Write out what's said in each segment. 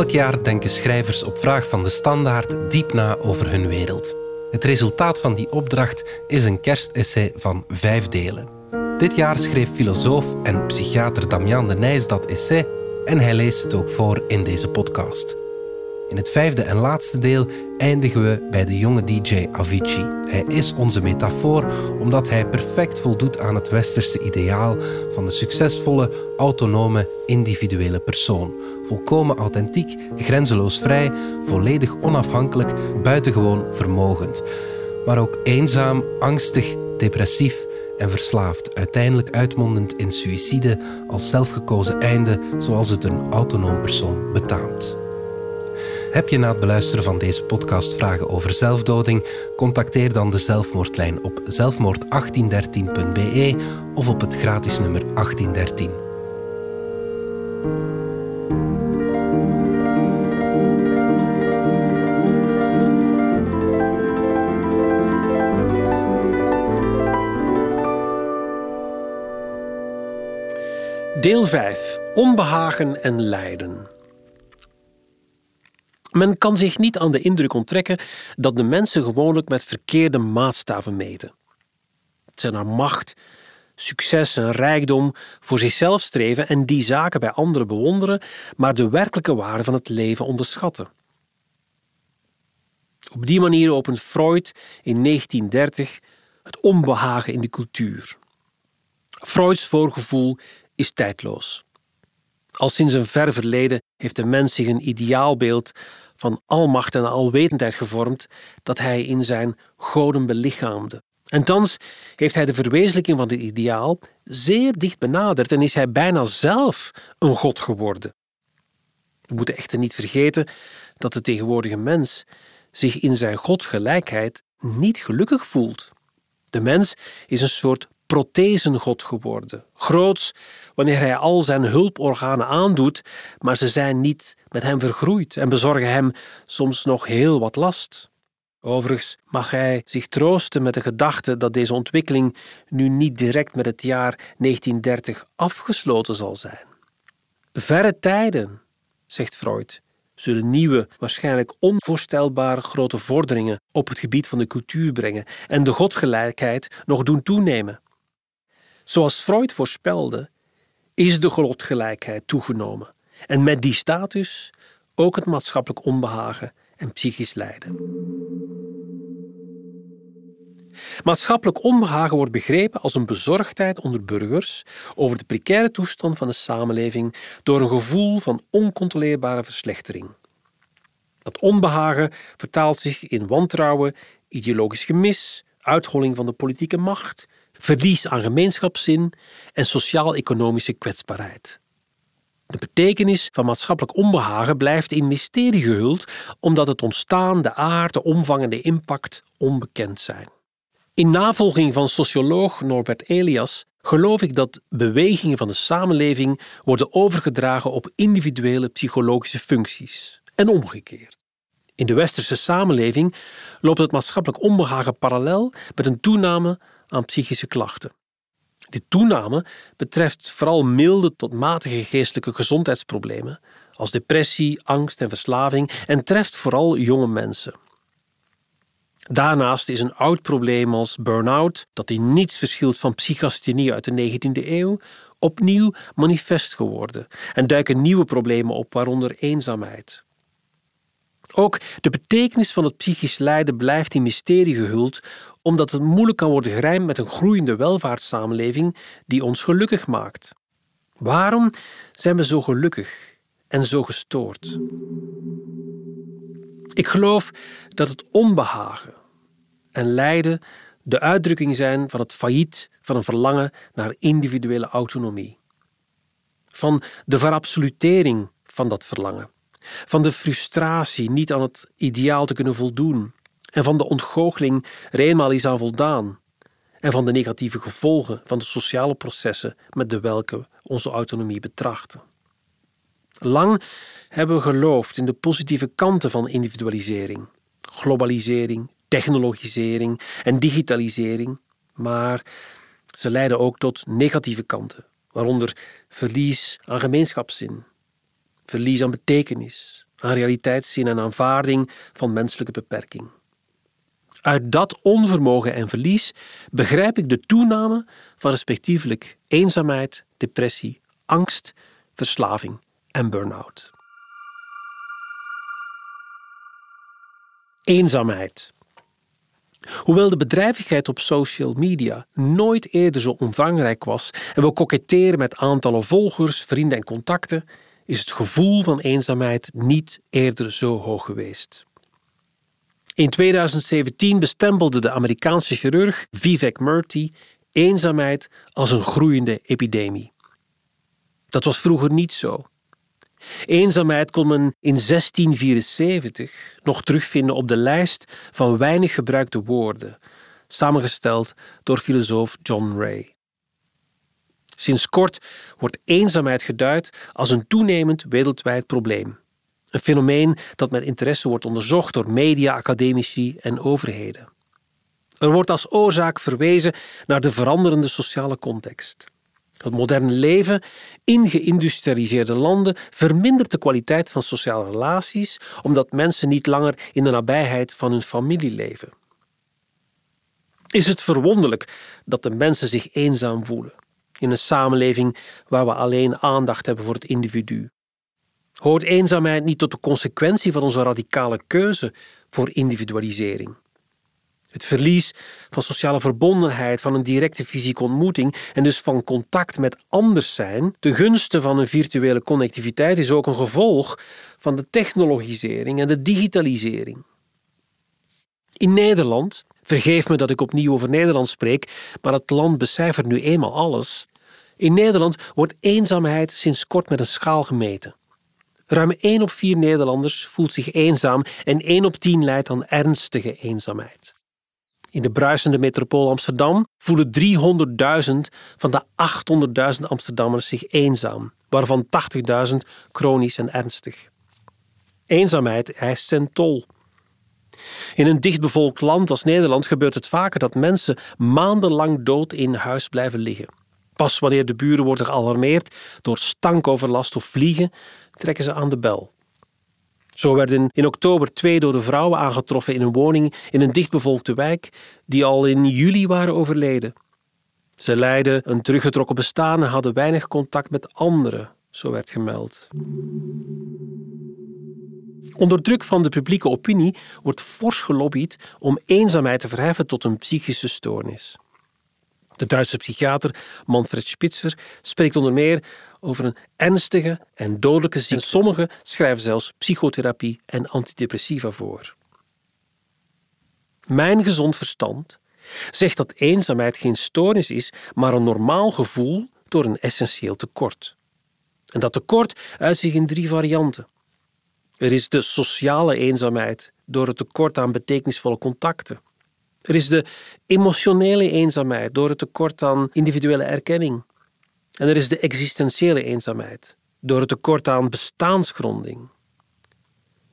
Elk jaar denken schrijvers op vraag van de standaard diep na over hun wereld. Het resultaat van die opdracht is een kerstessay van vijf delen. Dit jaar schreef filosoof en psychiater Damian de Nijs dat essay en hij leest het ook voor in deze podcast. In het vijfde en laatste deel eindigen we bij de jonge DJ Avicii. Hij is onze metafoor omdat hij perfect voldoet aan het westerse ideaal van de succesvolle, autonome, individuele persoon. Volkomen authentiek, grenzeloos vrij, volledig onafhankelijk, buitengewoon vermogend. Maar ook eenzaam, angstig, depressief en verslaafd, uiteindelijk uitmondend in suïcide als zelfgekozen einde, zoals het een autonoom persoon betaamt. Heb je na het beluisteren van deze podcast vragen over zelfdoding? Contacteer dan de zelfmoordlijn op zelfmoord1813.be of op het gratis nummer 1813. Deel 5. Onbehagen en lijden. Men kan zich niet aan de indruk onttrekken dat de mensen gewoonlijk met verkeerde maatstaven meten. Het zijn naar macht, succes en rijkdom voor zichzelf streven en die zaken bij anderen bewonderen, maar de werkelijke waarde van het leven onderschatten. Op die manier opent Freud in 1930 het onbehagen in de cultuur. Freuds voorgevoel is tijdloos. Al sinds een ver verleden heeft de mens zich een ideaalbeeld van almacht en alwetendheid gevormd dat hij in zijn goden belichaamde. En thans heeft hij de verwezenlijking van dit ideaal zeer dicht benaderd en is hij bijna zelf een god geworden. We moeten echter niet vergeten dat de tegenwoordige mens zich in zijn godsgelijkheid niet gelukkig voelt. De mens is een soort prothesengod geworden. Groots wanneer hij al zijn hulporganen aandoet, maar ze zijn niet met hem vergroeid en bezorgen hem soms nog heel wat last. Overigens mag hij zich troosten met de gedachte dat deze ontwikkeling nu niet direct met het jaar 1930 afgesloten zal zijn. Verre tijden, zegt Freud, zullen nieuwe, waarschijnlijk onvoorstelbare grote vorderingen op het gebied van de cultuur brengen en de godsgelijkheid nog doen toenemen. Zoals Freud voorspelde, is de godgelijkheid toegenomen en met die status ook het maatschappelijk onbehagen en psychisch lijden. Maatschappelijk onbehagen wordt begrepen als een bezorgdheid onder burgers over de precaire toestand van de samenleving door een gevoel van oncontroleerbare verslechtering. Dat onbehagen vertaalt zich in wantrouwen, ideologisch gemis, uitholling van de politieke macht, verlies aan gemeenschapszin en sociaal-economische kwetsbaarheid. De betekenis van maatschappelijk onbehagen blijft in mysterie gehuld, omdat het ontstaan, de aard, de omvang en de impact onbekend zijn. In navolging van socioloog Norbert Elias geloof ik dat bewegingen van de samenleving worden overgedragen op individuele psychologische functies en omgekeerd. In de westerse samenleving loopt het maatschappelijk onbehagen parallel met een toename aan psychische klachten. Die toename betreft vooral milde tot matige geestelijke gezondheidsproblemen, als depressie, angst en verslaving, en treft vooral jonge mensen. Daarnaast is een oud probleem als burn-out, dat in niets verschilt van psychasthenie uit de 19e eeuw, opnieuw manifest geworden en duiken nieuwe problemen op, waaronder eenzaamheid. Ook de betekenis van het psychisch lijden blijft in mysterie gehuld, omdat het moeilijk kan worden gerijmd met een groeiende welvaartssamenleving die ons gelukkig maakt. Waarom zijn we zo gelukkig en zo gestoord? Ik geloof dat het onbehagen en lijden de uitdrukking zijn van het failliet van een verlangen naar individuele autonomie. Van de verabsolutering van dat verlangen van de frustratie niet aan het ideaal te kunnen voldoen, en van de ontgoocheling er eenmaal is aan voldaan, en van de negatieve gevolgen van de sociale processen met de welke onze autonomie betrachten. Lang hebben we geloofd in de positieve kanten van individualisering, globalisering, technologisering en digitalisering, maar ze leiden ook tot negatieve kanten, waaronder verlies aan gemeenschapszin, verlies aan betekenis, aan realiteitszin en aanvaarding van menselijke beperking. Uit dat onvermogen en verlies begrijp ik de toename van respectievelijk eenzaamheid, depressie, angst, verslaving en burn-out. Eenzaamheid. Hoewel de bedrijvigheid op social media nooit eerder zo omvangrijk was en we koketteren met aantallen volgers, vrienden en contacten, is het gevoel van eenzaamheid niet eerder zo hoog geweest. In 2017 bestempelde de Amerikaanse chirurg Vivek Murthy eenzaamheid als een groeiende epidemie. Dat was vroeger niet zo. Eenzaamheid kon men in 1674 nog terugvinden op de lijst van weinig gebruikte woorden, samengesteld door filosoof John Ray. Sinds kort wordt eenzaamheid geduid als een toenemend wereldwijd probleem. Een fenomeen dat met interesse wordt onderzocht door media, academici en overheden. Er wordt als oorzaak verwezen naar de veranderende sociale context. Het moderne leven in geïndustrialiseerde landen vermindert de kwaliteit van sociale relaties omdat mensen niet langer in de nabijheid van hun familie leven. Is het verwonderlijk dat de mensen zich eenzaam voelen in een samenleving waar we alleen aandacht hebben voor het individu? Hoort eenzaamheid niet tot de consequentie van onze radicale keuze voor individualisering? Het verlies van sociale verbondenheid, van een directe fysieke ontmoeting en dus van contact met anders zijn, de gunste van een virtuele connectiviteit, is ook een gevolg van de technologisering en de digitalisering. In Nederland, vergeef me dat ik opnieuw over Nederland spreek, maar het land becijfert nu eenmaal alles. In Nederland wordt eenzaamheid sinds kort met een schaal gemeten. Ruim 1 op 4 Nederlanders voelt zich eenzaam en 1 op 10 lijdt aan ernstige eenzaamheid. In de bruisende metropool Amsterdam voelen 300.000 van de 800.000 Amsterdammers zich eenzaam, waarvan 80.000 chronisch en ernstig. Eenzaamheid eist zijn tol. In een dichtbevolkt land als Nederland gebeurt het vaker dat mensen maandenlang dood in huis blijven liggen. Pas wanneer de buren worden gealarmeerd door stankoverlast of vliegen, trekken ze aan de bel. Zo werden in oktober twee dode vrouwen aangetroffen in een woning in een dichtbevolkte wijk die al in juli waren overleden. Ze leidden een teruggetrokken bestaan en hadden weinig contact met anderen, zo werd gemeld. Onder druk van de publieke opinie wordt fors gelobbyd om eenzaamheid te verheffen tot een psychische stoornis. De Duitse psychiater Manfred Spitzer spreekt onder meer over een ernstige en dodelijke ziekte. sommigen schrijven zelfs psychotherapie en antidepressiva voor. Mijn gezond verstand zegt dat eenzaamheid geen stoornis is, maar een normaal gevoel door een essentieel tekort. En dat tekort uit zich in drie varianten. Er is de sociale eenzaamheid door het tekort aan betekenisvolle contacten. Er is de emotionele eenzaamheid door het tekort aan individuele erkenning. En er is de existentiële eenzaamheid door het tekort aan bestaansgronding.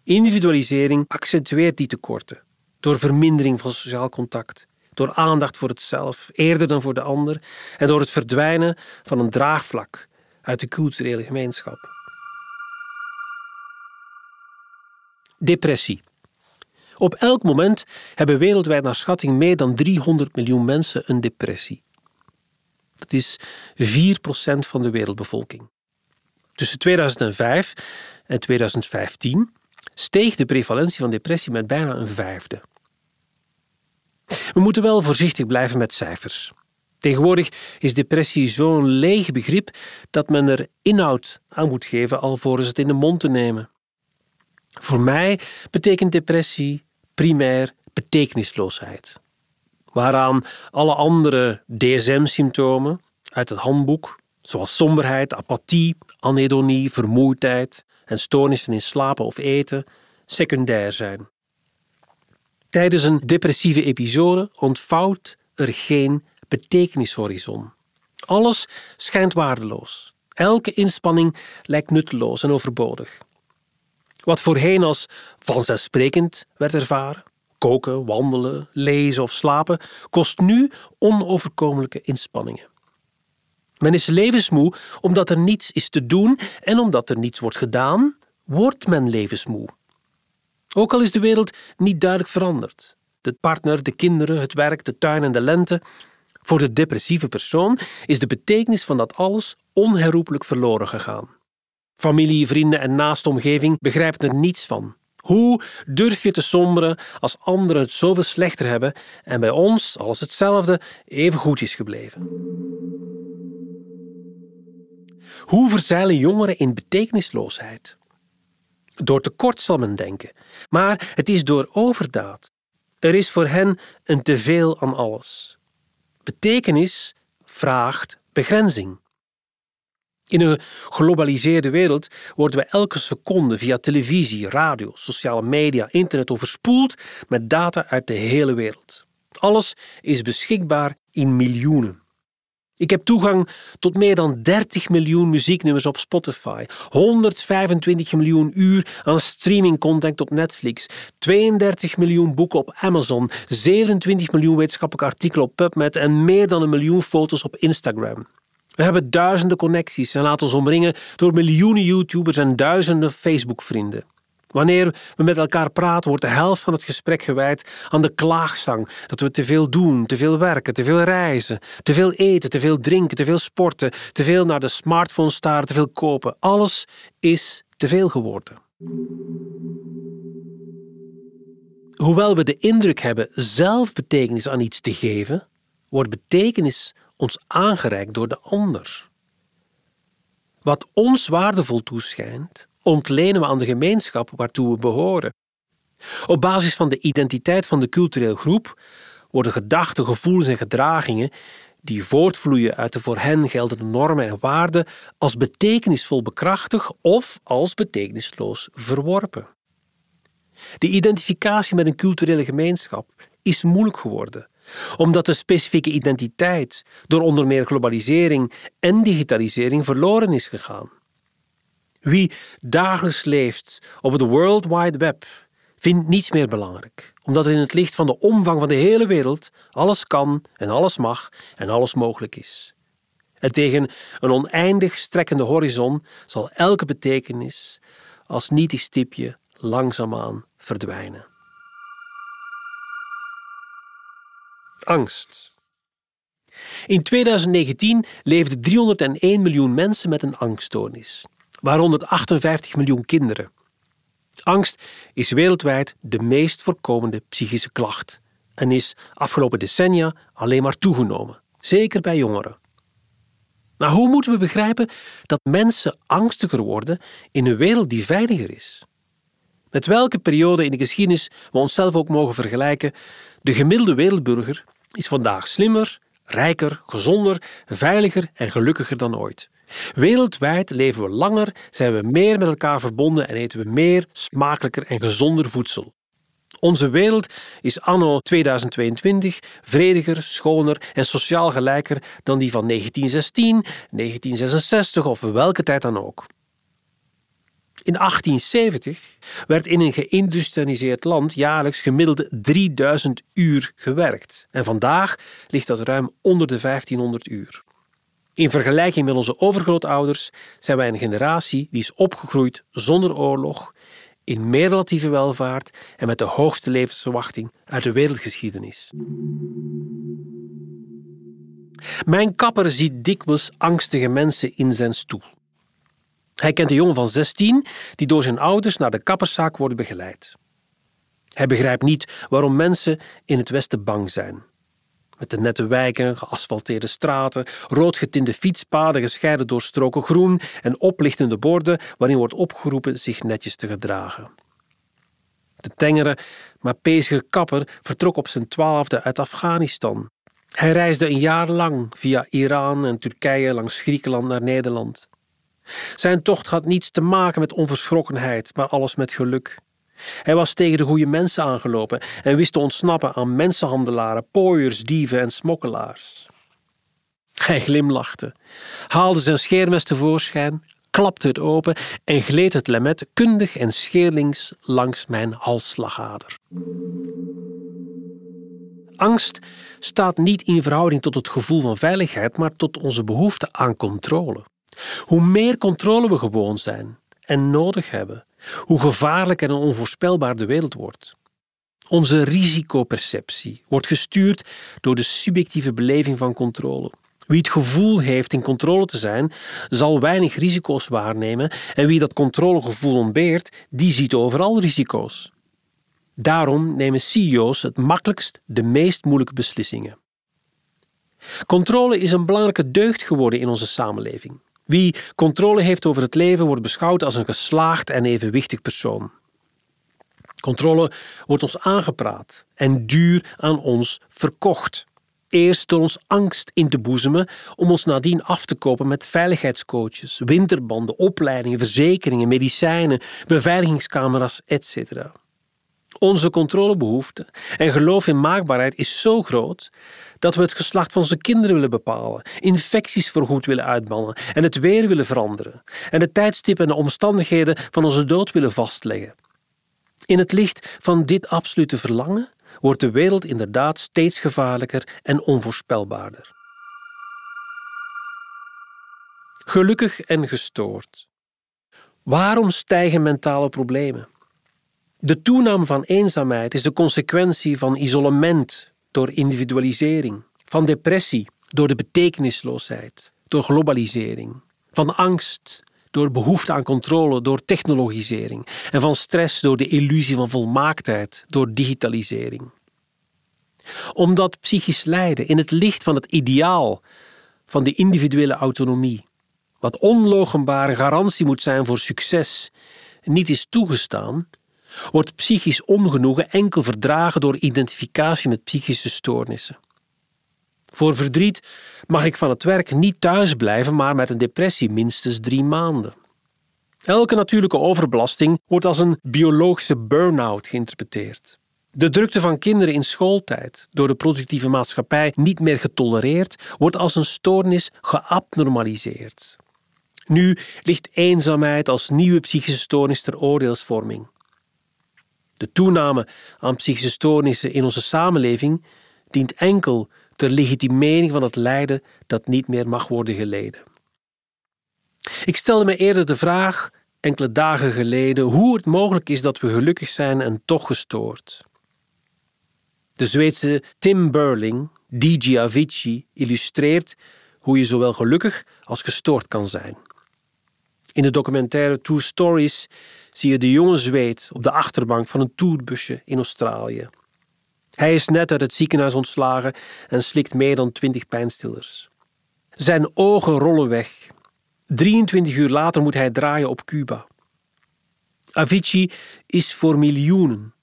Individualisering accentueert die tekorten door vermindering van sociaal contact, door aandacht voor het zelf eerder dan voor de ander en door het verdwijnen van een draagvlak uit de culturele gemeenschap. Depressie. Op elk moment hebben wereldwijd naar schatting meer dan 300 miljoen mensen een depressie. Dat is 4% van de wereldbevolking. Tussen 2005 en 2015 steeg de prevalentie van depressie met bijna een vijfde. We moeten wel voorzichtig blijven met cijfers. Tegenwoordig is depressie zo'n leeg begrip dat men er inhoud aan moet geven alvorens het in de mond te nemen. Voor mij betekent depressie primair betekenisloosheid. Waaraan alle andere DSM-symptomen uit het handboek, zoals somberheid, apathie, anedonie, vermoeidheid en stoornissen in slapen of eten, secundair zijn. Tijdens een depressieve episode ontvouwt er geen betekenishorizon. Alles schijnt waardeloos. Elke inspanning lijkt nutteloos en overbodig. Wat voorheen als vanzelfsprekend werd ervaren, koken, wandelen, lezen of slapen, kost nu onoverkomelijke inspanningen. Men is levensmoe omdat er niets is te doen en omdat er niets wordt gedaan, wordt men levensmoe. Ook al is de wereld niet duidelijk veranderd. De partner, de kinderen, het werk, de tuin en de lente. Voor de depressieve persoon is de betekenis van dat alles onherroepelijk verloren gegaan. Familie, vrienden en naaste omgeving begrijpen er niets van. Hoe durf je te somberen als anderen het zoveel slechter hebben en bij ons alles hetzelfde even goed is gebleven? Hoe verzeilen jongeren in betekenisloosheid? Door tekort zal men denken, maar het is door overdaad. Er is voor hen een teveel aan alles. Betekenis vraagt begrenzing. In een globaliseerde wereld worden we elke seconde via televisie, radio, sociale media, internet overspoeld met data uit de hele wereld. Alles is beschikbaar in miljoenen. Ik heb toegang tot meer dan 30 miljoen muzieknummers op Spotify, 125 miljoen uur aan streamingcontent op Netflix, 32 miljoen boeken op Amazon, 27 miljoen wetenschappelijke artikelen op PubMed en meer dan een miljoen foto's op Instagram. We hebben duizenden connecties en laten ons omringen door miljoenen YouTubers en duizenden Facebook-vrienden. Wanneer we met elkaar praten, wordt de helft van het gesprek gewijd aan de klaagzang dat we te veel doen, te veel werken, te veel reizen, te veel eten, te veel drinken, te veel sporten, te veel naar de smartphone staren, te veel kopen. Alles is te veel geworden. Hoewel we de indruk hebben zelf betekenis aan iets te geven, wordt betekenis ons aangereikt door de ander. Wat ons waardevol toeschijnt, ontlenen we aan de gemeenschap waartoe we behoren. Op basis van de identiteit van de culturele groep worden gedachten, gevoelens en gedragingen die voortvloeien uit de voor hen geldende normen en waarden als betekenisvol bekrachtigd of als betekenisloos verworpen. De identificatie met een culturele gemeenschap is moeilijk geworden omdat de specifieke identiteit door onder meer globalisering en digitalisering verloren is gegaan. Wie dagelijks leeft op het World Wide Web vindt niets meer belangrijk, omdat er in het licht van de omvang van de hele wereld alles kan en alles mag en alles mogelijk is. En tegen een oneindig strekkende horizon zal elke betekenis als nietig stipje langzaamaan verdwijnen. Angst. In 2019 leefden 301 miljoen mensen met een angststoornis, waaronder 58 miljoen kinderen. Angst is wereldwijd de meest voorkomende psychische klacht en is afgelopen decennia alleen maar toegenomen, zeker bij jongeren. Maar hoe moeten we begrijpen dat mensen angstiger worden in een wereld die veiliger is? Met welke periode in de geschiedenis we onszelf ook mogen vergelijken, de gemiddelde wereldburger is vandaag slimmer, rijker, gezonder, veiliger en gelukkiger dan ooit. Wereldwijd leven we langer, zijn we meer met elkaar verbonden en eten we meer, smakelijker en gezonder voedsel. Onze wereld is anno 2022 vrediger, schoner en sociaal gelijker dan die van 1916, 1966 of welke tijd dan ook. In 1870 werd in een geïndustrialiseerd land jaarlijks gemiddeld 3000 uur gewerkt. En vandaag ligt dat ruim onder de 1500 uur. In vergelijking met onze overgrootouders zijn wij een generatie die is opgegroeid zonder oorlog, in meer relatieve welvaart en met de hoogste levensverwachting uit de wereldgeschiedenis. Mijn kapper ziet dikwijls angstige mensen in zijn stoel. Hij kent een jongen van 16 die door zijn ouders naar de kapperszaak wordt begeleid. Hij begrijpt niet waarom mensen in het Westen bang zijn. Met de nette wijken, geasfalteerde straten, roodgetinde fietspaden gescheiden door stroken groen en oplichtende borden waarin wordt opgeroepen zich netjes te gedragen. De tengere, maar pezige kapper vertrok op zijn twaalfde uit Afghanistan. Hij reisde een jaar lang via Iran en Turkije langs Griekenland naar Nederland. Zijn tocht had niets te maken met onverschrokkenheid, maar alles met geluk. Hij was tegen de goede mensen aangelopen en wist te ontsnappen aan mensenhandelaren, pooiers, dieven en smokkelaars. Hij glimlachte, haalde zijn scheermes tevoorschijn, klapte het open en gleed het lemet kundig en scheerlings langs mijn halsslagader. Angst staat niet in verhouding tot het gevoel van veiligheid, maar tot onze behoefte aan controle. Hoe meer controle we gewoon zijn en nodig hebben, hoe gevaarlijk en onvoorspelbaar de wereld wordt. Onze risicoperceptie wordt gestuurd door de subjectieve beleving van controle. Wie het gevoel heeft in controle te zijn, zal weinig risico's waarnemen en wie dat controlegevoel ontbeert, die ziet overal risico's. Daarom nemen CEO's het makkelijkst de meest moeilijke beslissingen. Controle is een belangrijke deugd geworden in onze samenleving. Wie controle heeft over het leven wordt beschouwd als een geslaagd en evenwichtig persoon. Controle wordt ons aangepraat en duur aan ons verkocht. Eerst door ons angst in te boezemen om ons nadien af te kopen met veiligheidscoaches, winterbanden, opleidingen, verzekeringen, medicijnen, beveiligingscamera's, etc. Onze controlebehoefte en geloof in maakbaarheid is zo groot dat we het geslacht van onze kinderen willen bepalen, infecties voorgoed willen uitbannen en het weer willen veranderen en de tijdstippen en de omstandigheden van onze dood willen vastleggen. In het licht van dit absolute verlangen wordt de wereld inderdaad steeds gevaarlijker en onvoorspelbaarder. Gelukkig en gestoord. Waarom stijgen mentale problemen? De toename van eenzaamheid is de consequentie van isolement door individualisering, van depressie door de betekenisloosheid, door globalisering, van angst door behoefte aan controle, door technologisering, en van stress door de illusie van volmaaktheid, door digitalisering. Omdat psychisch lijden in het licht van het ideaal van de individuele autonomie, wat onlogenbare garantie moet zijn voor succes, niet is toegestaan, wordt psychisch ongenoegen enkel verdragen door identificatie met psychische stoornissen. Voor verdriet mag ik van het werk niet thuis blijven, maar met een depressie minstens drie maanden. Elke natuurlijke overbelasting wordt als een biologische burn-out geïnterpreteerd. De drukte van kinderen in schooltijd, door de productieve maatschappij niet meer getolereerd, wordt als een stoornis geabnormaliseerd. Nu ligt eenzaamheid als nieuwe psychische stoornis ter oordeelsvorming. De toename aan psychische stoornissen in onze samenleving dient enkel ter legitimering van het lijden dat niet meer mag worden geleden. Ik stelde me eerder de vraag, enkele dagen geleden, hoe het mogelijk is dat we gelukkig zijn en toch gestoord. De Zweedse Tim Burling, DJ Avicii, illustreert hoe je zowel gelukkig als gestoord kan zijn. In de documentaire True Stories zie je de jonge Zweed op de achterbank van een tourbusje in Australië. Hij is net uit het ziekenhuis ontslagen en slikt meer dan twintig pijnstillers. Zijn ogen rollen weg. 23 uur later moet hij draaien op Cuba. Avicii is voor miljoenen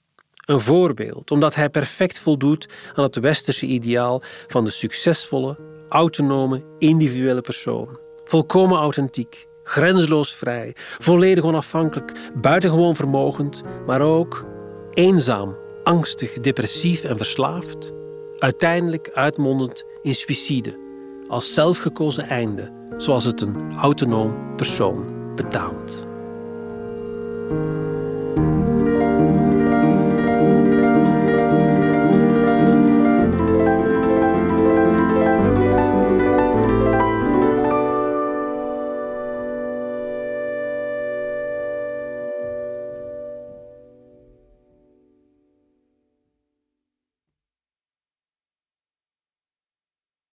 een voorbeeld, omdat hij perfect voldoet aan het westerse ideaal van de succesvolle, autonome, individuele persoon. Volkomen authentiek, grenzeloos vrij, volledig onafhankelijk, buitengewoon vermogend, maar ook eenzaam angstig, depressief en verslaafd, uiteindelijk uitmondend in suïcide, als zelfgekozen einde, zoals het een autonoom persoon betaamt.